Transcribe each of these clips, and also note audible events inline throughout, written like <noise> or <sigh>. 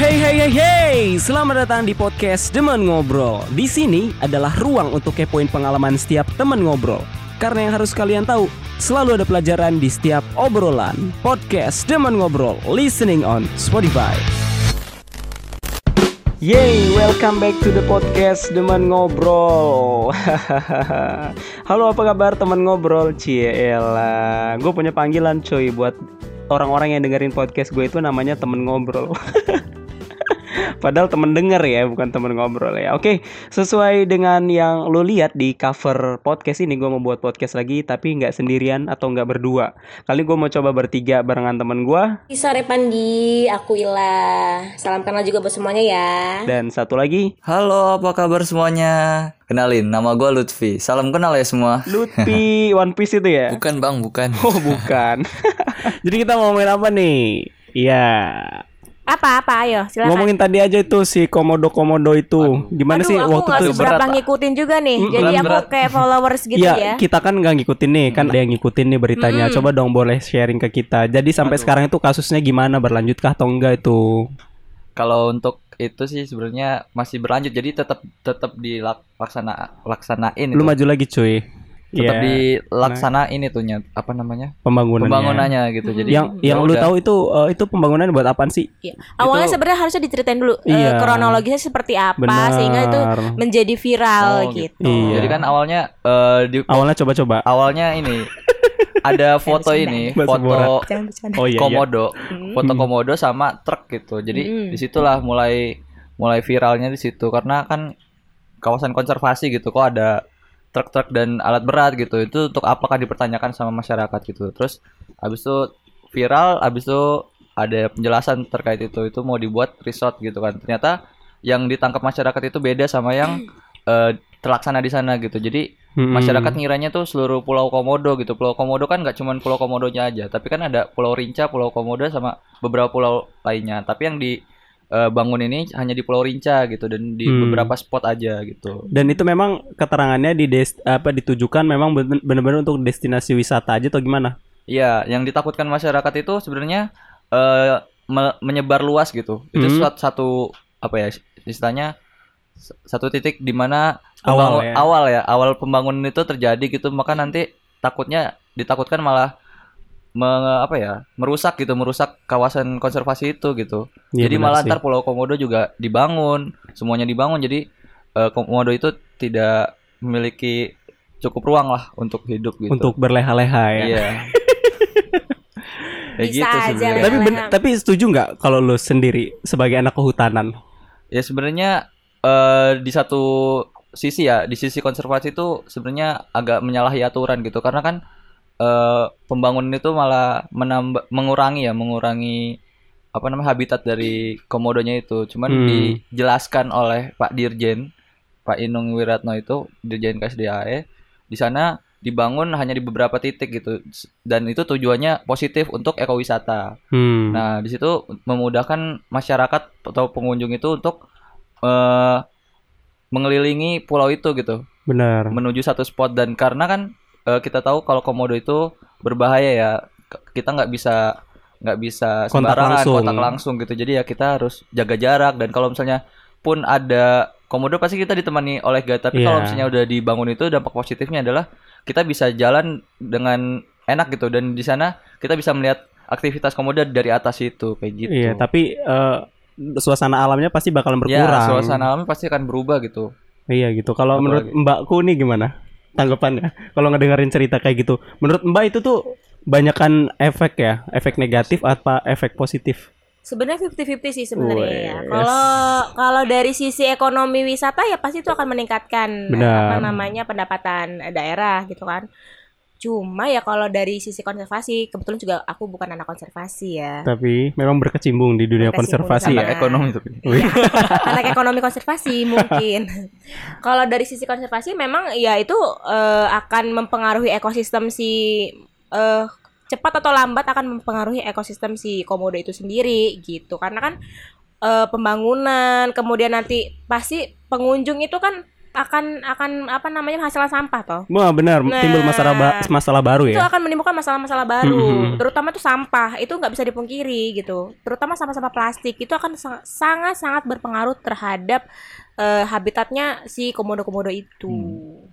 Hey hey hey hey, selamat datang di podcast Demen Ngobrol. Di sini adalah ruang untuk kepoin pengalaman setiap temen ngobrol. Karena yang harus kalian tahu, selalu ada pelajaran di setiap obrolan. Podcast Demen Ngobrol, listening on Spotify. Yay, welcome back to the podcast Demen Ngobrol. <laughs> Halo, apa kabar teman ngobrol? Ciela, gue punya panggilan cuy buat orang-orang yang dengerin podcast gue itu namanya temen ngobrol. <laughs> Padahal temen denger ya, bukan temen ngobrol ya. Oke, sesuai dengan yang lo lihat di cover podcast ini, gue mau buat podcast lagi, tapi nggak sendirian atau nggak berdua. Kali gue mau coba bertiga barengan temen gue. Sore Pandi, aku Ila. Salam kenal juga buat semuanya ya. Dan satu lagi, Halo, apa kabar semuanya? Kenalin, nama gue Lutfi. Salam kenal ya semua. Lutfi <laughs> One Piece itu ya? Bukan bang, bukan. Oh bukan. <laughs> Jadi kita mau ngomongin apa nih? Iya. Apa apa ayo silakan. Ngomongin tadi aja itu si komodo komodo itu. Gimana Aduh, sih aku waktu itu? seberapa ngikutin juga nih. Mm, Jadi berat, aku berat. kayak followers gitu Iya, ya. kita kan nggak ngikutin nih, kan ada yang ngikutin nih beritanya. Coba dong boleh sharing ke kita. Jadi sampai sekarang itu kasusnya gimana? Berlanjutkah atau enggak itu? Kalau untuk itu sih sebenarnya masih berlanjut. Jadi tetap tetap dilaksana laksanain Lu itu. maju lagi cuy. Tetap Iya, dilaksanain itunya apa namanya? pembangunannya. Pembangunannya gitu. Jadi Yang yang ya lu udah. tahu itu eh, itu pembangunan buat apaan sih? Iya. Awalnya Itu- sebenarnya harusnya diceritain dulu eh, Iya. kronologisnya seperti apa Benar. sehingga itu menjadi viral Oh, gitu. gitu. Iya. Jadi kan awalnya eh, di Awalnya coba-coba. awalnya ini <laughs> ada foto ini, foto. Oh iya, iya. komodo, foto komodo sama truk gitu. Jadi Mm. di situlah mulai mulai viralnya di situ karena kan kawasan konservasi gitu kok ada truk-truk dan alat berat gitu. Itu untuk apakah dipertanyakan sama masyarakat gitu. Terus habis itu viral, habis itu ada penjelasan terkait itu. Itu mau dibuat resort gitu kan. Ternyata yang ditangkap masyarakat itu beda sama yang eh, terlaksana di sana gitu. Jadi Mm-mm. masyarakat ngiranya tuh seluruh Pulau Komodo gitu. Pulau Komodo kan nggak cuman Pulau Komodonya aja, tapi kan ada Pulau Rinca, Pulau Komodo sama beberapa pulau lainnya. Tapi yang di eh, bangun ini hanya di Pulau Rinca gitu dan di Hmm. beberapa spot aja gitu. Dan itu memang keterangannya di des- apa ditujukan memang ben- benar-benar untuk destinasi wisata aja atau gimana? Iya, yang ditakutkan masyarakat itu sebenarnya eh, me- menyebar luas gitu. Itu Hmm. suatu satu apa ya istilahnya satu titik di mana Awal ya. awal ya awal pembangunan itu terjadi gitu maka nanti takutnya ditakutkan malah me- apa ya merusak gitu merusak kawasan konservasi itu gitu Iya, jadi malah sih. ntar Pulau Komodo juga dibangun semuanya dibangun jadi eh, Komodo itu tidak memiliki cukup ruang lah untuk hidup gitu untuk berleha-leha ya. iya <laughs> Kayak Bisa gitu aja sebenarnya. Tapi ben- tapi setuju nggak kalau lu sendiri sebagai anak kehutanan? Ya sebenarnya eh, di satu sisi ya, di sisi konservasi itu sebenarnya agak menyalahi aturan gitu karena kan eh, pembangunan itu malah menambah mengurangi ya, mengurangi apa namanya habitat dari komodonya itu. Cuman Hmm. dijelaskan oleh Pak Dirjen, Pak Inung Wiratno itu Dirjen KSDAE di sana dibangun hanya di beberapa titik gitu dan itu tujuannya positif untuk ekowisata. Hmm. Nah, di situ memudahkan masyarakat atau pengunjung itu untuk eh mengelilingi pulau itu gitu, benar. menuju satu spot dan karena kan eh, kita tahu kalau komodo itu berbahaya ya, kita nggak bisa nggak bisa Kontak sembarangan langsung. kontak langsung gitu. Jadi ya kita harus jaga jarak dan kalau misalnya pun ada komodo pasti kita ditemani oleh guide. Tapi Iya. kalau misalnya udah dibangun itu dampak positifnya adalah kita bisa jalan dengan enak gitu dan di sana kita bisa melihat aktivitas komodo dari atas itu kayak gitu. Iya, tapi eh, suasana alamnya pasti bakalan Ya, berkurang. suasana alamnya pasti akan berubah gitu. Iya gitu. Kalau menurut Mbakku nih gimana tanggapannya? Kalau ngedengerin cerita kayak gitu, menurut Mbak itu tuh banyakan efek ya, efek negatif apa efek positif? Sebenarnya 50-50 sih sebenarnya ya. Kalau kalau dari sisi ekonomi wisata ya pasti itu akan meningkatkan Benar. apa namanya pendapatan daerah gitu kan. Cuma ya kalau dari sisi konservasi, kebetulan juga aku bukan anak konservasi ya. Tapi memang berkecimbung di dunia Berkecimpung konservasi sama- ya. Anak ekonomi tapi. <laughs> Iya, anak ekonomi konservasi mungkin. <laughs> Kalau dari sisi konservasi memang ya itu eh, akan mempengaruhi ekosistem si eh, cepat atau lambat akan mempengaruhi ekosistem si komodo itu sendiri gitu. Karena kan eh, pembangunan kemudian nanti pasti pengunjung itu kan akan akan apa namanya hasil sampah toh. Wah benar Nah. timbul masalah ba- masalah baru Itu ya. akan menimbulkan masalah-masalah baru, Mhm. terutama tuh sampah. Itu nggak bisa dipungkiri gitu. Terutama sampah-sampah plastik itu akan sa- sangat-sangat berpengaruh terhadap eh, habitatnya si komodo-komodo itu.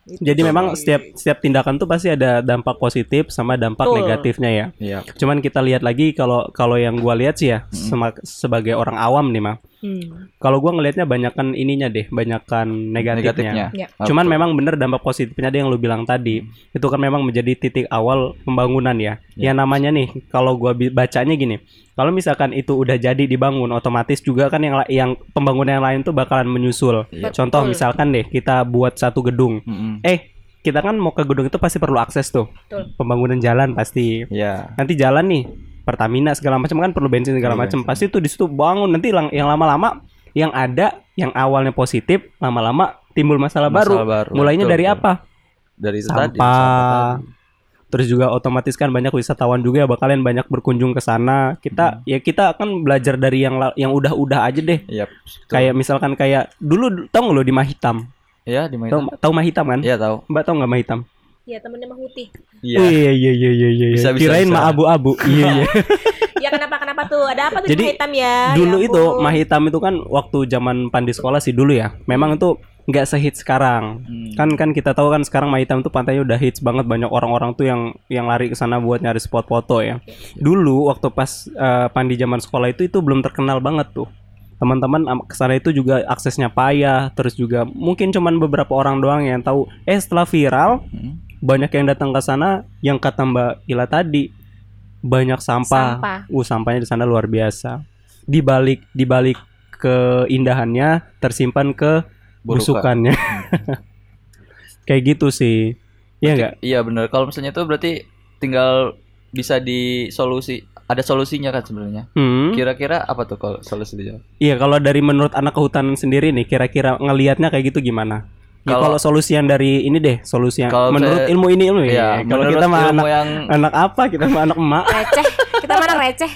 Gitu. Jadi memang setiap setiap tindakan tuh pasti ada dampak positif sama dampak Betul. negatifnya ya. Iya. Cuman kita lihat lagi kalau kalau yang gua lihat sih ya sema- sebagai orang awam nih mah. Hmm. Kalau gua ngelihatnya banyakan ininya deh, banyakan negatifnya. Ya. Cuman memang bener dampak positifnya ada yang lu bilang tadi. Itu kan memang menjadi titik awal pembangunan ya. Ya. Yang namanya nih kalau gua bi- bacanya gini. Kalau misalkan itu udah jadi dibangun otomatis juga kan yang yang pembangunan yang lain tuh bakalan menyusul. Iya. Contoh Betul. misalkan deh kita buat satu gedung. Mm-mm. Eh, kita kan mau ke gedung itu pasti perlu akses tuh. Betul. Pembangunan jalan pasti. Iya. Nanti jalan nih Pertamina segala macam kan perlu bensin segala Iya, macam. bensin. Pasti tuh di situ bangun nanti lang- yang lama-lama yang ada yang awalnya positif lama-lama timbul masalah, baru. Masalah baru. Mulainya Betul, dari betul. apa? Dari itu tadi. Sampah. tadi. Terus juga otomatis kan banyak wisatawan juga bakalan banyak berkunjung ke sana. Hmm. Kita ya kita akan belajar dari yang yang udah-udah aja deh. Iya. betul. Kayak misalkan kayak dulu tau nggak lo di Mahitam? Iya di mana? Tahu tahu Mahitam kan? Iya tahu. Mbak tahu nggak Mahitam? Ya temennya Mahuti. Iya. Oh, iya iya iya iya iya. Bisa, bisa, Kirain mah abu-abu. <laughs> iya iya. <laughs> ya kenapa kenapa tuh? Ada apa tuh Jadi, di hitam ya? dulu Ya itu ampun. Mahitam itu kan waktu zaman Pandi sekolah sih dulu ya. Memang itu nggak sehits sekarang. Hmm. Kan kan kita tahu kan sekarang Mahitam tuh pantainya udah hits banget banyak orang-orang tuh yang yang lari ke sana buat nyari spot foto ya. Dulu waktu pas eh, Pandi zaman sekolah itu itu belum terkenal banget tuh. Teman-teman am- ke sana itu juga aksesnya payah, terus juga mungkin cuman beberapa orang doang yang tahu. Eh setelah viral, Hmm. Banyak yang datang ke sana yang kata Mbak Ila tadi banyak sampah. Sampah. Uh, sampahnya di sana luar biasa. Di balik di balik keindahannya tersimpan ke busukannya. <laughs> Kayak gitu sih. Iya enggak? Iya benar. Kalau misalnya itu berarti tinggal bisa disolusi. Ada solusinya kan sebenarnya. Hmm. Kira-kira apa tuh kalau solusinya? Iya, kalau dari menurut anak kehutanan sendiri nih kira-kira ngelihatnya kayak gitu gimana? Ya, Kalau- kalau solusi yang dari ini deh, solusi yang Kalau menurut saya- ilmu ini ilmu ya. Iya, Kalau kita mah ilmu anak yang anak apa? Kita mah anak emak. receh. Kita mana receh?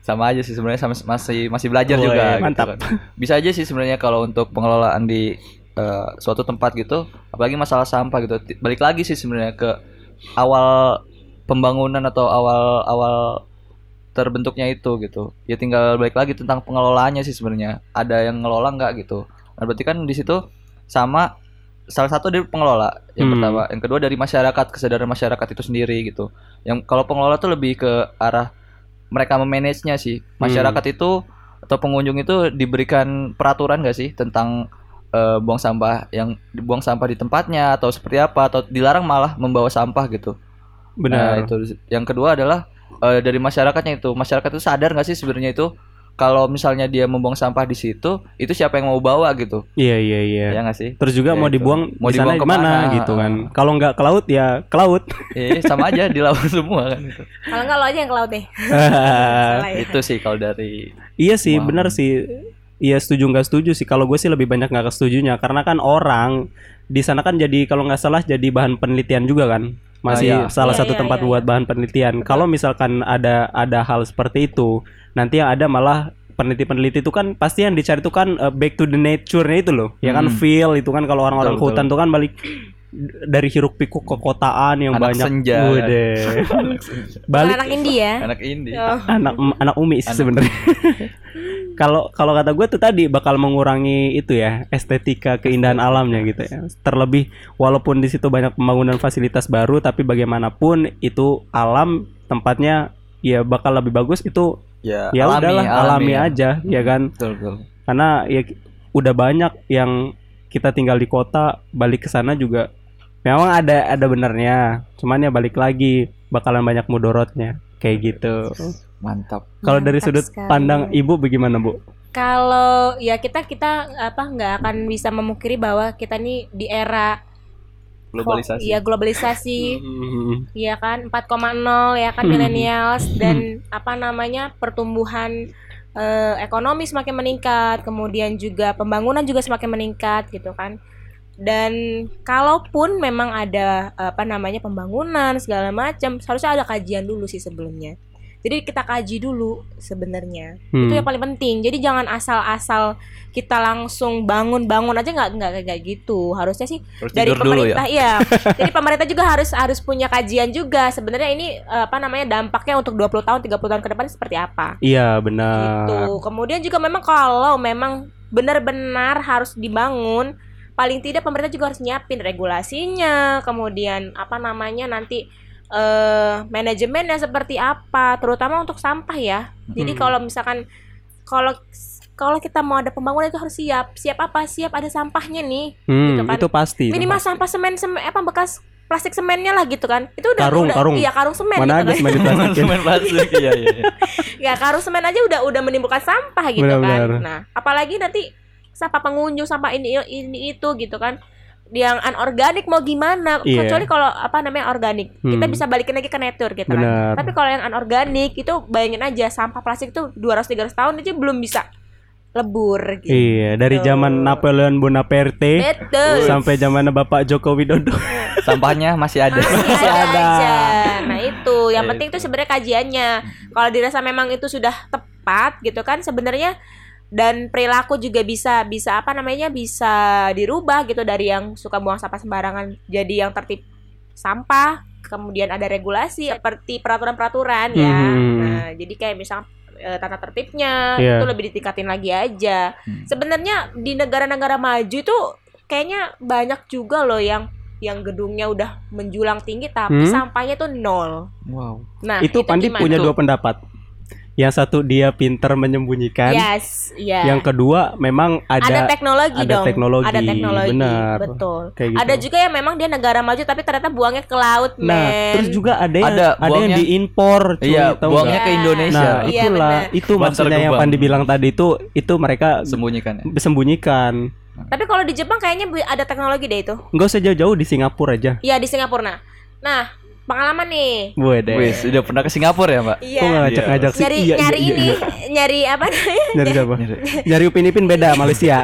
sama aja sih sebenarnya sama masih masih belajar Oh, juga gitu mantap. kan. Bisa aja sih sebenarnya kalau untuk pengelolaan di eh, suatu tempat gitu, apalagi masalah sampah gitu. Balik lagi sih sebenarnya ke awal pembangunan atau awal awal terbentuknya itu gitu. Ya tinggal balik lagi tentang pengelolaannya sih sebenarnya. Ada yang ngelola nggak gitu. Nah, berarti kan di situ sama salah satu dari pengelola yang Hmm. pertama, yang kedua dari masyarakat kesadaran masyarakat itu sendiri gitu. Yang kalau pengelola tuh lebih ke arah mereka memanage-nya sih. Masyarakat itu atau pengunjung itu diberikan peraturan gak sih tentang eh, buang sampah yang buang sampah di tempatnya atau seperti apa atau dilarang malah membawa sampah gitu. Nah, Benar. itu yang kedua adalah eh, dari masyarakatnya itu. Masyarakat itu sadar nggak sih sebenarnya itu kalau misalnya dia membuang sampah di situ, itu siapa yang mau bawa gitu? Iya iya iya. Ya nggak sih? Terus juga Ya mau itu. dibuang Mau di sana dibuang di mana ke mana? gitu kan. Kalau nggak ke laut ya ke laut. Eh, sama aja di laut <laughs> semua kan itu. Kalau enggak lo aja yang ke laut deh. <laughs> Salah ya. itu sih kalau dari iya sih, Wah. benar sih. Iya setuju nggak setuju sih. Kalau gue sih lebih banyak nggak kesetujunya karena kan orang di sana kan jadi kalau nggak salah jadi bahan penelitian juga kan. Masih Ah, iya. salah Iya, satu iya, tempat iya, buat bahan penelitian. Kalau misalkan ada ada hal seperti itu, nanti yang ada malah peneliti-peneliti itu kan pasti yang dicari itu kan uh, back to the nature-nya itu loh. Ya kan Hmm. feel itu kan kalau orang-orang Betul, hutan tuh kan balik dari hiruk pikuk ke kotaan yang Anak banyak senja, kan? Udah. Bukan balik anak India. anak ini. Oh. anak anak umi sih Anak- sebenarnya. <laughs> Kalau kalau kata gue tuh tadi bakal mengurangi itu ya estetika keindahan alamnya gitu ya. Terlebih walaupun di situ banyak pembangunan fasilitas baru tapi bagaimanapun itu alam tempatnya ya bakal lebih bagus itu Ya, ya alami, udahlah alami, ya. aja ya kan Betul, betul. karena ya udah banyak yang kita tinggal di kota balik ke sana juga memang ada ada benernya cuman ya balik lagi bakalan banyak mudorotnya kayak gitu Mantap. kalau dari sudut sekali. pandang ibu bagaimana bu Kalau ya kita kita apa nggak akan bisa memungkiri bahwa kita nih di era Globalisasi. Iya globalisasi, <laughs> Hmm, ya kan 4,0 ya kan millennials dan apa namanya pertumbuhan eh, ekonomi semakin meningkat, kemudian juga pembangunan juga semakin meningkat gitu kan. Dan kalaupun memang ada apa namanya pembangunan segala macam, seharusnya ada kajian dulu sih sebelumnya. Jadi kita kaji dulu sebenarnya. Hmm. Itu yang paling penting. Jadi jangan asal-asal kita langsung bangun-bangun aja nggak nggak kayak gitu. Harusnya sih Harus dari dulu ya. pemerintah iya. <laughs> Jadi pemerintah juga harus harus punya kajian juga. Sebenarnya ini apa namanya dampaknya untuk 20 tahun, 30 tahun ke depan seperti apa. Iya benar. Gitu. Kemudian juga memang kalau memang benar-benar harus dibangun, paling tidak pemerintah juga harus nyiapin regulasinya, kemudian apa namanya nanti eh manajemennya seperti apa, terutama untuk sampah ya. Jadi Hmm. kalau misalkan kalau kalau kita mau ada pembangunan itu harus siap. Siap apa? Siap ada sampahnya nih. Hmm, gitu kan. itu pasti. itu Minimal pasti. sampah semen, semen apa bekas plastik semennya lah gitu kan. Itu udah Karung, udah karung. iya karung semen Mana gitu ada kan. semen? <laughs> Semen plastik iya iya. iya. <laughs> ya karung semen aja udah udah menimbulkan sampah gitu Benar-benar. kan. Nah, apalagi nanti sampah pengunjung, sampah ini ini itu gitu kan. Yang anorganik mau gimana? Iya. Kecuali kalau apa namanya organik, kita Hmm. bisa balikin lagi ke nature gitu Benar. kan. Tapi kalau yang anorganik itu bayangin aja sampah plastik itu 200 300 tahun aja belum bisa lebur gitu. Iya, dari zaman Napoleon Bonaparte Betul. sampai zaman Bapak Joko Widodo. <laughs> Sampahnya masih ada. Masih ada, aja. Nah itu, yang Ya, penting tuh sebenarnya kajiannya. Kalau dirasa memang itu sudah tepat gitu kan, sebenarnya dan perilaku juga bisa bisa apa namanya bisa dirubah gitu dari yang suka buang sampah sembarangan jadi yang tertib sampah. Kemudian ada regulasi seperti peraturan-peraturan ya. Mhm. Nah jadi kayak misal eh, tata tertibnya Iya. itu lebih ditingkatin lagi aja. Hmm. Sebenarnya di negara-negara maju tuh kayaknya banyak juga loh yang yang gedungnya udah menjulang tinggi tapi Hmm? sampahnya tuh nol. Wow. Nah, itu Pandi gimana punya tuh? dua pendapat. Yang satu dia pinter menyembunyikan. Yes, ya. Yang kedua memang ada, ada, teknologi ada dong. teknologi, Ada teknologi. benar. Betul. kayak gitu. Ada juga yang memang dia negara maju tapi ternyata buangnya ke laut, Nah, terus juga ada yang Ada, ada, yang buangnya- diimpor, cuy, Iya, tahu buangnya nggak? ke Indonesia. Nah, Iya, itulah benar. itu Bantar maksudnya yang. Pandi bilang tadi itu itu mereka Sembunyikan ya. sembunyikan. Tapi kalau di Jepang kayaknya ada teknologi deh itu. Enggak usah jauh-jauh di Singapura aja. Iya, di Singapura. Nah, nah pengalaman nih. Gue deh. Wis, udah pernah ke Singapura ya, Mbak? Iya. Kok ngajak-ngajak sih? nyari Iya, iya, nyari iya, ini, iya. nyari apa namanya? Nyari siapa? Nyari. Nyari Upin Ipin beda Malaysia.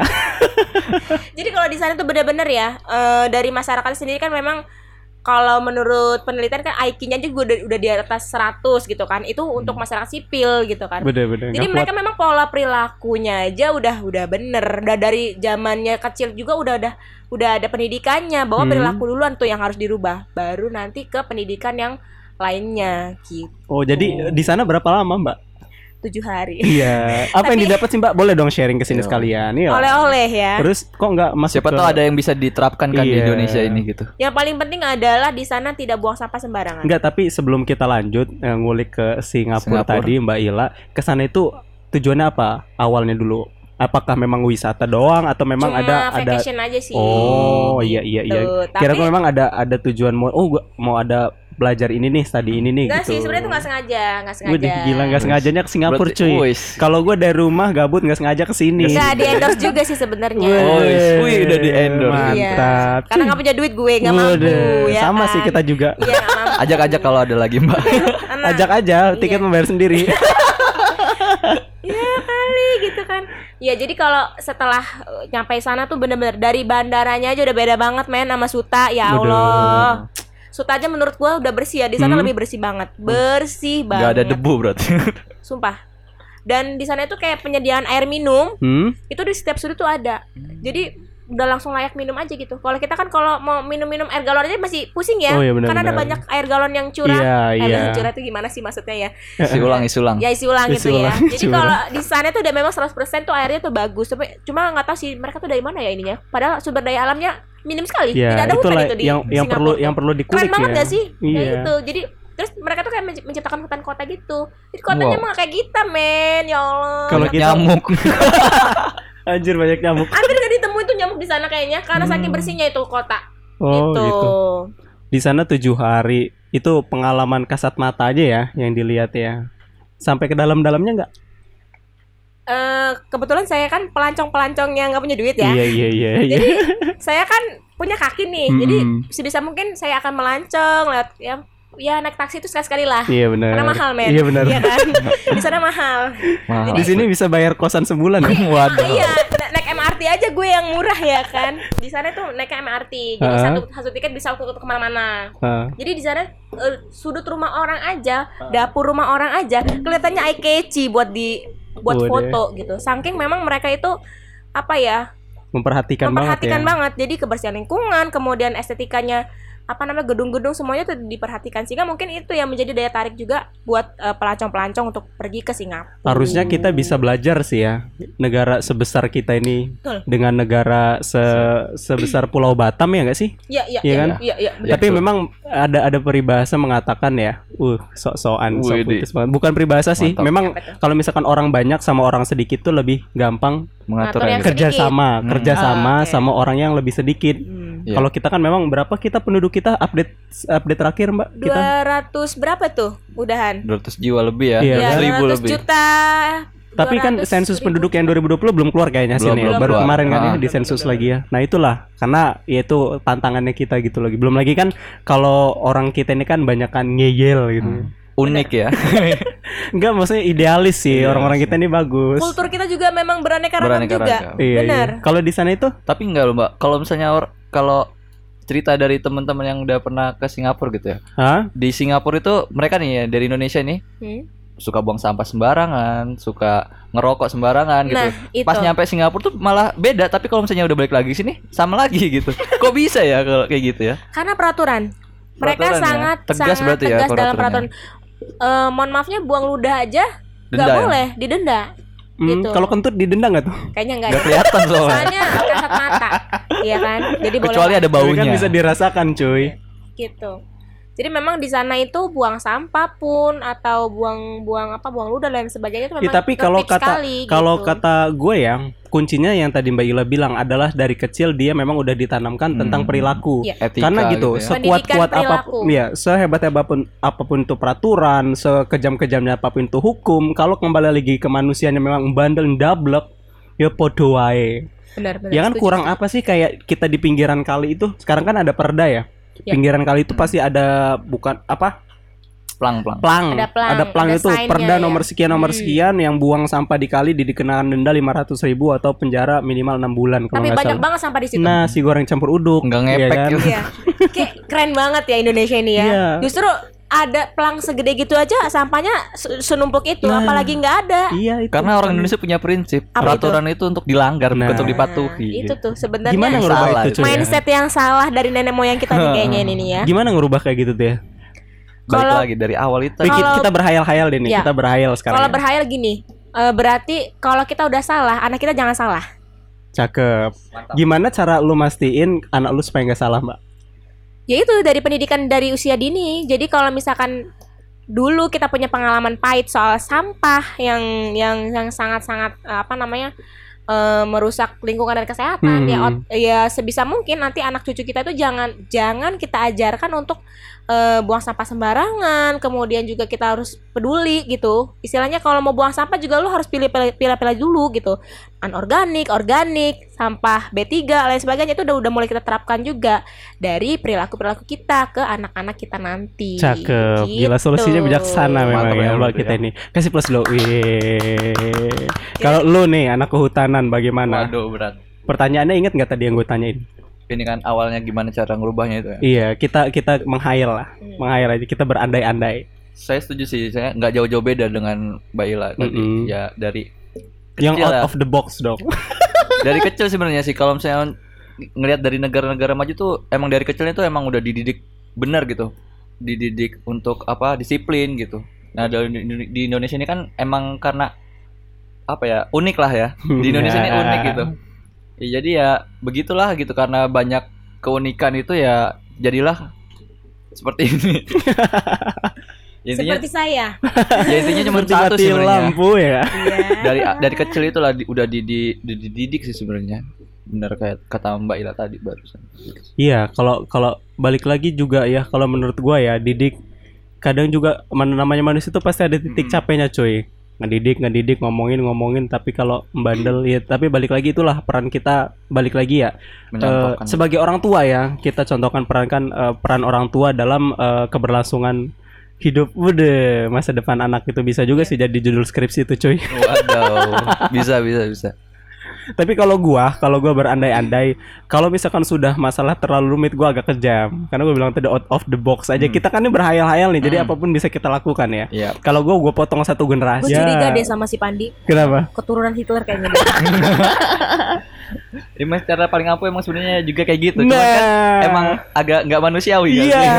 <laughs> Jadi kalau di sana tuh bener-bener ya eh, dari masyarakat sendiri kan memang kalau menurut penelitian kan IQ-nya juga udah, udah di atas 100 gitu kan. Itu untuk masyarakat sipil gitu kan. Bener-bener. Jadi nggak mereka kuat. memang pola perilakunya aja udah udah bener. Udah dari zamannya kecil juga udah udah udah ada pendidikannya bahwa Hmm. perilaku duluan tuh yang harus dirubah. Baru nanti ke pendidikan yang lainnya gitu. Oh, jadi di sana berapa lama, Mbak? Tujuh hari. Iya. <laughs> Apa yang Tapi- didapat sih, Mbak? Boleh dong sharing ke sini Iya. sekalian. Iya. Oleh-oleh ya. Terus kok nggak masuk Siapa ke- tahu ada yang bisa diterapkan kan di Iya. Indonesia ini gitu. Yang paling penting adalah di sana tidak buang sampah sembarangan. Enggak, tapi sebelum kita lanjut eh, ngulik ke Singapura, Singapura. tadi Mbak Ila, ke sana itu tujuannya apa? Awalnya dulu. Apakah memang wisata doang atau memang Cuma ada ada vacation aja sih. Oh, iya iya iya. Gitu. Kira Tapi memang ada ada tujuan mau oh gua mau ada belajar ini nih, studi ini nih enggak gitu. sih, sebenarnya itu enggak sengaja, enggak sengaja. Wih, gila nggak sengajanya ke Singapura Berarti- cuy. Kalau gue dari rumah gabut nggak sengaja ke sini. Enggak di endorse juga sih sebenarnya. Oh, wih, udah di-endorse. Iya. Mantap. Karena nggak punya duit gue, nggak mampu ya Sama kan? sih kita juga. Iya, nggak mampu. Ajak-ajak kalau ada lagi, Mbak. Ajak aja, tiket Iya. membayar sendiri. <laughs> Iya kali gitu kan. Ya jadi kalau setelah uh, nyampe sana tuh bener-bener dari bandaranya aja udah beda banget men sama Suta ya. Allah. Suta aja menurut gua udah bersih ya. Di sana Hmm. lebih bersih banget. Bersih banget. Gak ada debu berarti. <laughs> Sumpah. Dan di sana itu kayak penyediaan air minum Hmm? itu di setiap sudut tuh ada. Jadi udah langsung layak minum aja gitu. Kalau kita kan kalau mau minum-minum air galon aja masih pusing ya. Oh, iya, benar, Karena ada benar. banyak air galon yang curah. Iya, air iya. curah itu gimana sih maksudnya ya? isi ulang, isi ulang. Ya isi ulang Isi gitu ya. Jadi kalau di sana tuh udah memang 100% tuh airnya tuh bagus. Tapi cuma nggak tahu sih mereka tuh dari mana ya ininya. Padahal sumber daya alamnya minim sekali. Tidak Ya, ada hutan itu di yang yang Singapura perlu yang perlu dikulik Keren banget ya. gak sih? Iya. Kayak gitu. Jadi terus mereka tuh kayak menci- menciptakan hutan kota gitu. Jadi kotanya Wow. emang kayak kita, men. Ya Allah. Kalau kita- nyamuk. <laughs> Anjir banyak nyamuk. Hampir gak ditemuin tuh nyamuk di sana kayaknya karena saking bersihnya itu kota. Hmm. Oh, gitu. gitu. Di sana tujuh hari itu pengalaman kasat mata aja ya yang dilihat ya. Sampai ke dalam-dalamnya nggak? Eh, kebetulan saya kan pelancong-pelancong yang nggak punya duit ya. Iya iya iya. <laughs> iya. Jadi saya kan punya kaki nih. Jadi Mm-mm. sebisa mungkin saya akan melancong lewat ya ya naik taksi itu sekali-sekali lah. Iya benar. Karena mahal, men. Iya benar. Iya kan? di sana mahal. Mahal. Di sini bisa bayar kosan sebulan ya. Waduh. Iya, na- naik MRT aja gue yang murah ya kan. Di sana tuh naik MRT. Jadi Heeh. satu satu tiket bisa untuk ke mana-mana. Hah. Jadi di sana eh, sudut rumah orang aja, dapur rumah orang aja kelihatannya eye catchy buat di buat Waduh. foto gitu. Saking memang mereka itu apa ya? memperhatikan, memperhatikan banget ya. banget, Jadi kebersihan lingkungan, kemudian estetikanya apa namanya gedung-gedung semuanya tuh diperhatikan sehingga mungkin itu yang menjadi daya tarik juga buat eh, pelancong-pelancong untuk pergi ke Singapura. Harusnya kita bisa belajar sih ya negara sebesar kita ini Betul. dengan negara se sebesar Pulau Batam ya nggak sih? Iya, iya, Iya iya, kan? iya, iya. Ya, Tapi betul. memang ada ada peribahasa mengatakan ya, uh sok-sokan, sok. Bukan peribahasa sih, Mantap. memang tuh? kalau misalkan orang banyak sama orang sedikit tuh lebih gampang mengatur Ngatur yang yang sedikit. kerja sama, Hmm. kerja sama Ah, oke. sama orang yang lebih sedikit. Hmm. Iya. Kalau kita kan memang berapa kita penduduk kita update update terakhir Mbak kita 200 berapa tuh udahan? 200 jiwa lebih ya, Iya, Ya? 1000 200 lebih. juta. Tapi kan 200 sensus ribu. penduduk yang 2020 belum keluar kayaknya Belum, hasilnya. belum Baru keluar. kemarin kan ya Ah. di sensus lagi ya. Nah, itulah karena ya itu tantangannya kita gitu lagi. Belum lagi kan kalau orang kita ini kan banyak kan ngeyel gitu. Hmm. Unik ya. <laughs> Enggak maksudnya idealis sih Iya, orang-orang sih. kita ini bagus. Kultur kita juga memang beraneka ragam juga. ragam. Iya, Benar. iya. Kalau di sana itu Tapi enggak loh, Mbak. Kalau misalnya or- kalau cerita dari teman-teman yang udah pernah ke Singapura gitu ya. Hah? Di Singapura itu mereka nih ya dari Indonesia nih Hmm. suka buang sampah sembarangan, suka ngerokok sembarangan gitu. Nah, itu. Pas nyampe Singapura tuh malah beda, tapi kalau misalnya udah balik lagi sini sama lagi <laughs> gitu. Kok bisa ya kalau kayak gitu ya? Karena peraturan. Mereka Peraturan ya? sangat Tegas sangat berarti ya tegas dalam peraturan. Eh, mohon maafnya buang ludah aja nggak ya? boleh, didenda. Hmm, Gitu. kalau kentut didenda nggak tuh? Kayaknya nggak Gak ada. kelihatan soalnya. Soalnya kasat mata. <laughs> Iya kan? Jadi boleh Kecuali ada baunya. kan bisa dirasakan, cuy. gitu. Jadi memang di sana itu buang sampah pun atau buang-buang apa buang ludah dan sebagainya itu Ya, memang tapi kalau kata sekali, kalau gitu. kata gue ya kuncinya yang tadi Mbak Ila bilang adalah dari kecil dia memang udah ditanamkan tentang Hmm. perilaku. Iya. Etika Karena gitu, ya. sekuat-kuat apa pun, ya sehebat apa pun apa pun itu peraturan, sekejam-kejamnya apa pun itu hukum, kalau kembali lagi ke manusianya memang bandel dablek, ya podo wae. Benar benar. Ya kan setuju. kurang apa sih kayak kita di pinggiran kali itu, sekarang kan ada perda ya. Ya. Pinggiran kali itu pasti ada bukan apa? Plang-plang. plang. Ada plang, plang ada itu perda ya. nomor sekian nomor Hmm. sekian yang buang sampah di kali dikenakan denda 500 ribu atau penjara minimal enam bulan kalau Tapi nggak banyak salah. banget sampah di situ. Nasi goreng campur uduk. Nggak ngepek kan? gitu. Iya. <laughs> Kayak keren banget ya Indonesia ini ya. Iya. Justru ada pelang segede gitu aja sampahnya se- senumpuk itu, Nah. apalagi nggak ada. Iya itu. Karena orang Indonesia punya prinsip Apa peraturan itu? untuk dilanggar, Nah. bukan untuk dipatuhi. Itu tuh sebenarnya Gimana Salah. itu cuy? ya? mindset yang salah dari nenek moyang kita nih <laughs> kayaknya ini nih ya. Gimana ngerubah kayak gitu tuh ya? Balik Kalau- lagi dari awal itu. Wih, kita, Kalau- kita berhayal-hayal deh nih, Iya. kita berhayal sekarang. Kalau ya. berhayal gini, eh, berarti kalau kita udah salah, anak kita jangan salah. Cakep. Gimana cara lu mastiin anak lu supaya nggak salah, Mbak? Ya itu dari pendidikan dari usia dini. Jadi kalau misalkan dulu kita punya pengalaman pahit soal sampah yang yang yang sangat-sangat eh, apa namanya eh, merusak lingkungan dan kesehatan Hmm. ya ot- ya sebisa mungkin nanti anak cucu kita itu jangan jangan kita ajarkan untuk eh, buang sampah sembarangan kemudian juga kita harus peduli gitu istilahnya kalau mau buang sampah juga lu harus pilih pilih pilih, pilih dulu gitu anorganik organik sampah B3 lain sebagainya itu udah udah mulai kita terapkan juga dari perilaku perilaku kita ke anak-anak kita nanti Cakep. Gila Gitu. solusinya bijaksana memang Mantap ya Mbak kita ya. ini. Kasih plus. Wih. Kalau lu nih anak kehutanan bagaimana? Waduh berat. Pertanyaannya inget nggak tadi yang gue tanyain? Ini kan awalnya gimana cara ngerubahnya itu ya. Iya, kita kita menghayal lah, Hmm. menghayal aja. Kita berandai-andai. Saya setuju sih, saya nggak jauh-jauh beda dengan Mbak Ila tadi. Mm-mm. Ya dari Yang out of the box dong. <laughs> dari kecil sebenarnya sih kalau misalnya ngelihat dari negara-negara maju tuh emang dari kecilnya tuh emang udah dididik benar gitu. Dididik untuk apa disiplin gitu. Nah di, di Indonesia ini kan emang karena apa ya unik lah ya. <laughs> Di Indonesia ini unik gitu. Ya, jadi ya begitulah gitu karena banyak keunikan itu ya jadilah seperti ini <laughs> intinya seperti saya <laughs> ya intinya cuma satu sebenarnya lampu ya. Iya. dari dari kecil itulah di- udah di, di, di- dididik sih sebenarnya benar kayak kata Mbak Ila tadi barusan Iya, kalau kalau balik lagi juga ya, kalau menurut gua ya, didik kadang juga mana namanya manusia itu pasti ada titik Mm. capeknya, cuy. Ngedidik, ngedidik, ngomongin, ngomongin, tapi kalau membandel ya, tapi balik lagi itulah peran kita balik lagi ya. Eh, mencontohkan sebagai orang tua ya, kita contohkan peran kan eh, peran orang tua dalam eh, keberlangsungan hidup udah masa depan anak itu bisa juga sih jadi judul skripsi itu, cuy. Waduh, bisa bisa bisa. Tapi kalau gua, kalau gua berandai-andai, kalau misalkan sudah masalah terlalu rumit gua agak kejam. Karena gua bilang tadi out of the box aja. Kita kan ini berhayal-hayal nih, jadi Hmm. apa pun bisa kita lakukan ya. Iya. Kalau gua gua potong satu generasi. Gue curiga deh sama si Pandi Kenapa? Keturunan Hitler kayaknya <laughs> dia. Emang secara paling ampuh emang sebenarnya juga kayak gitu. Cuman kan Nah. emang agak nggak manusiawi kan? Iya.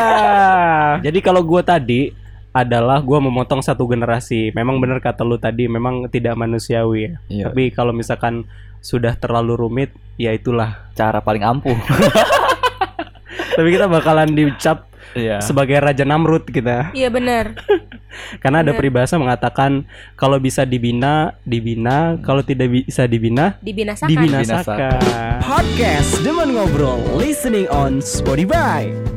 <laughs> Jadi kalau gua tadi adalah gua memotong satu generasi. Memang benar kata lu tadi, memang tidak manusiawi. ya. Iya. Tapi kalau misalkan sudah terlalu rumit, ya itulah. Cara paling ampuh. <laughs> Tapi kita bakalan dicap Iya. sebagai raja Namrud kita. Iya benar. <laughs> Karena ada peribahasa mengatakan kalau bisa dibina, dibina, kalau tidak bisa dibina, Dibinasakan. dibinasakan. Podcast Demen Ngobrol, listening on Spotify.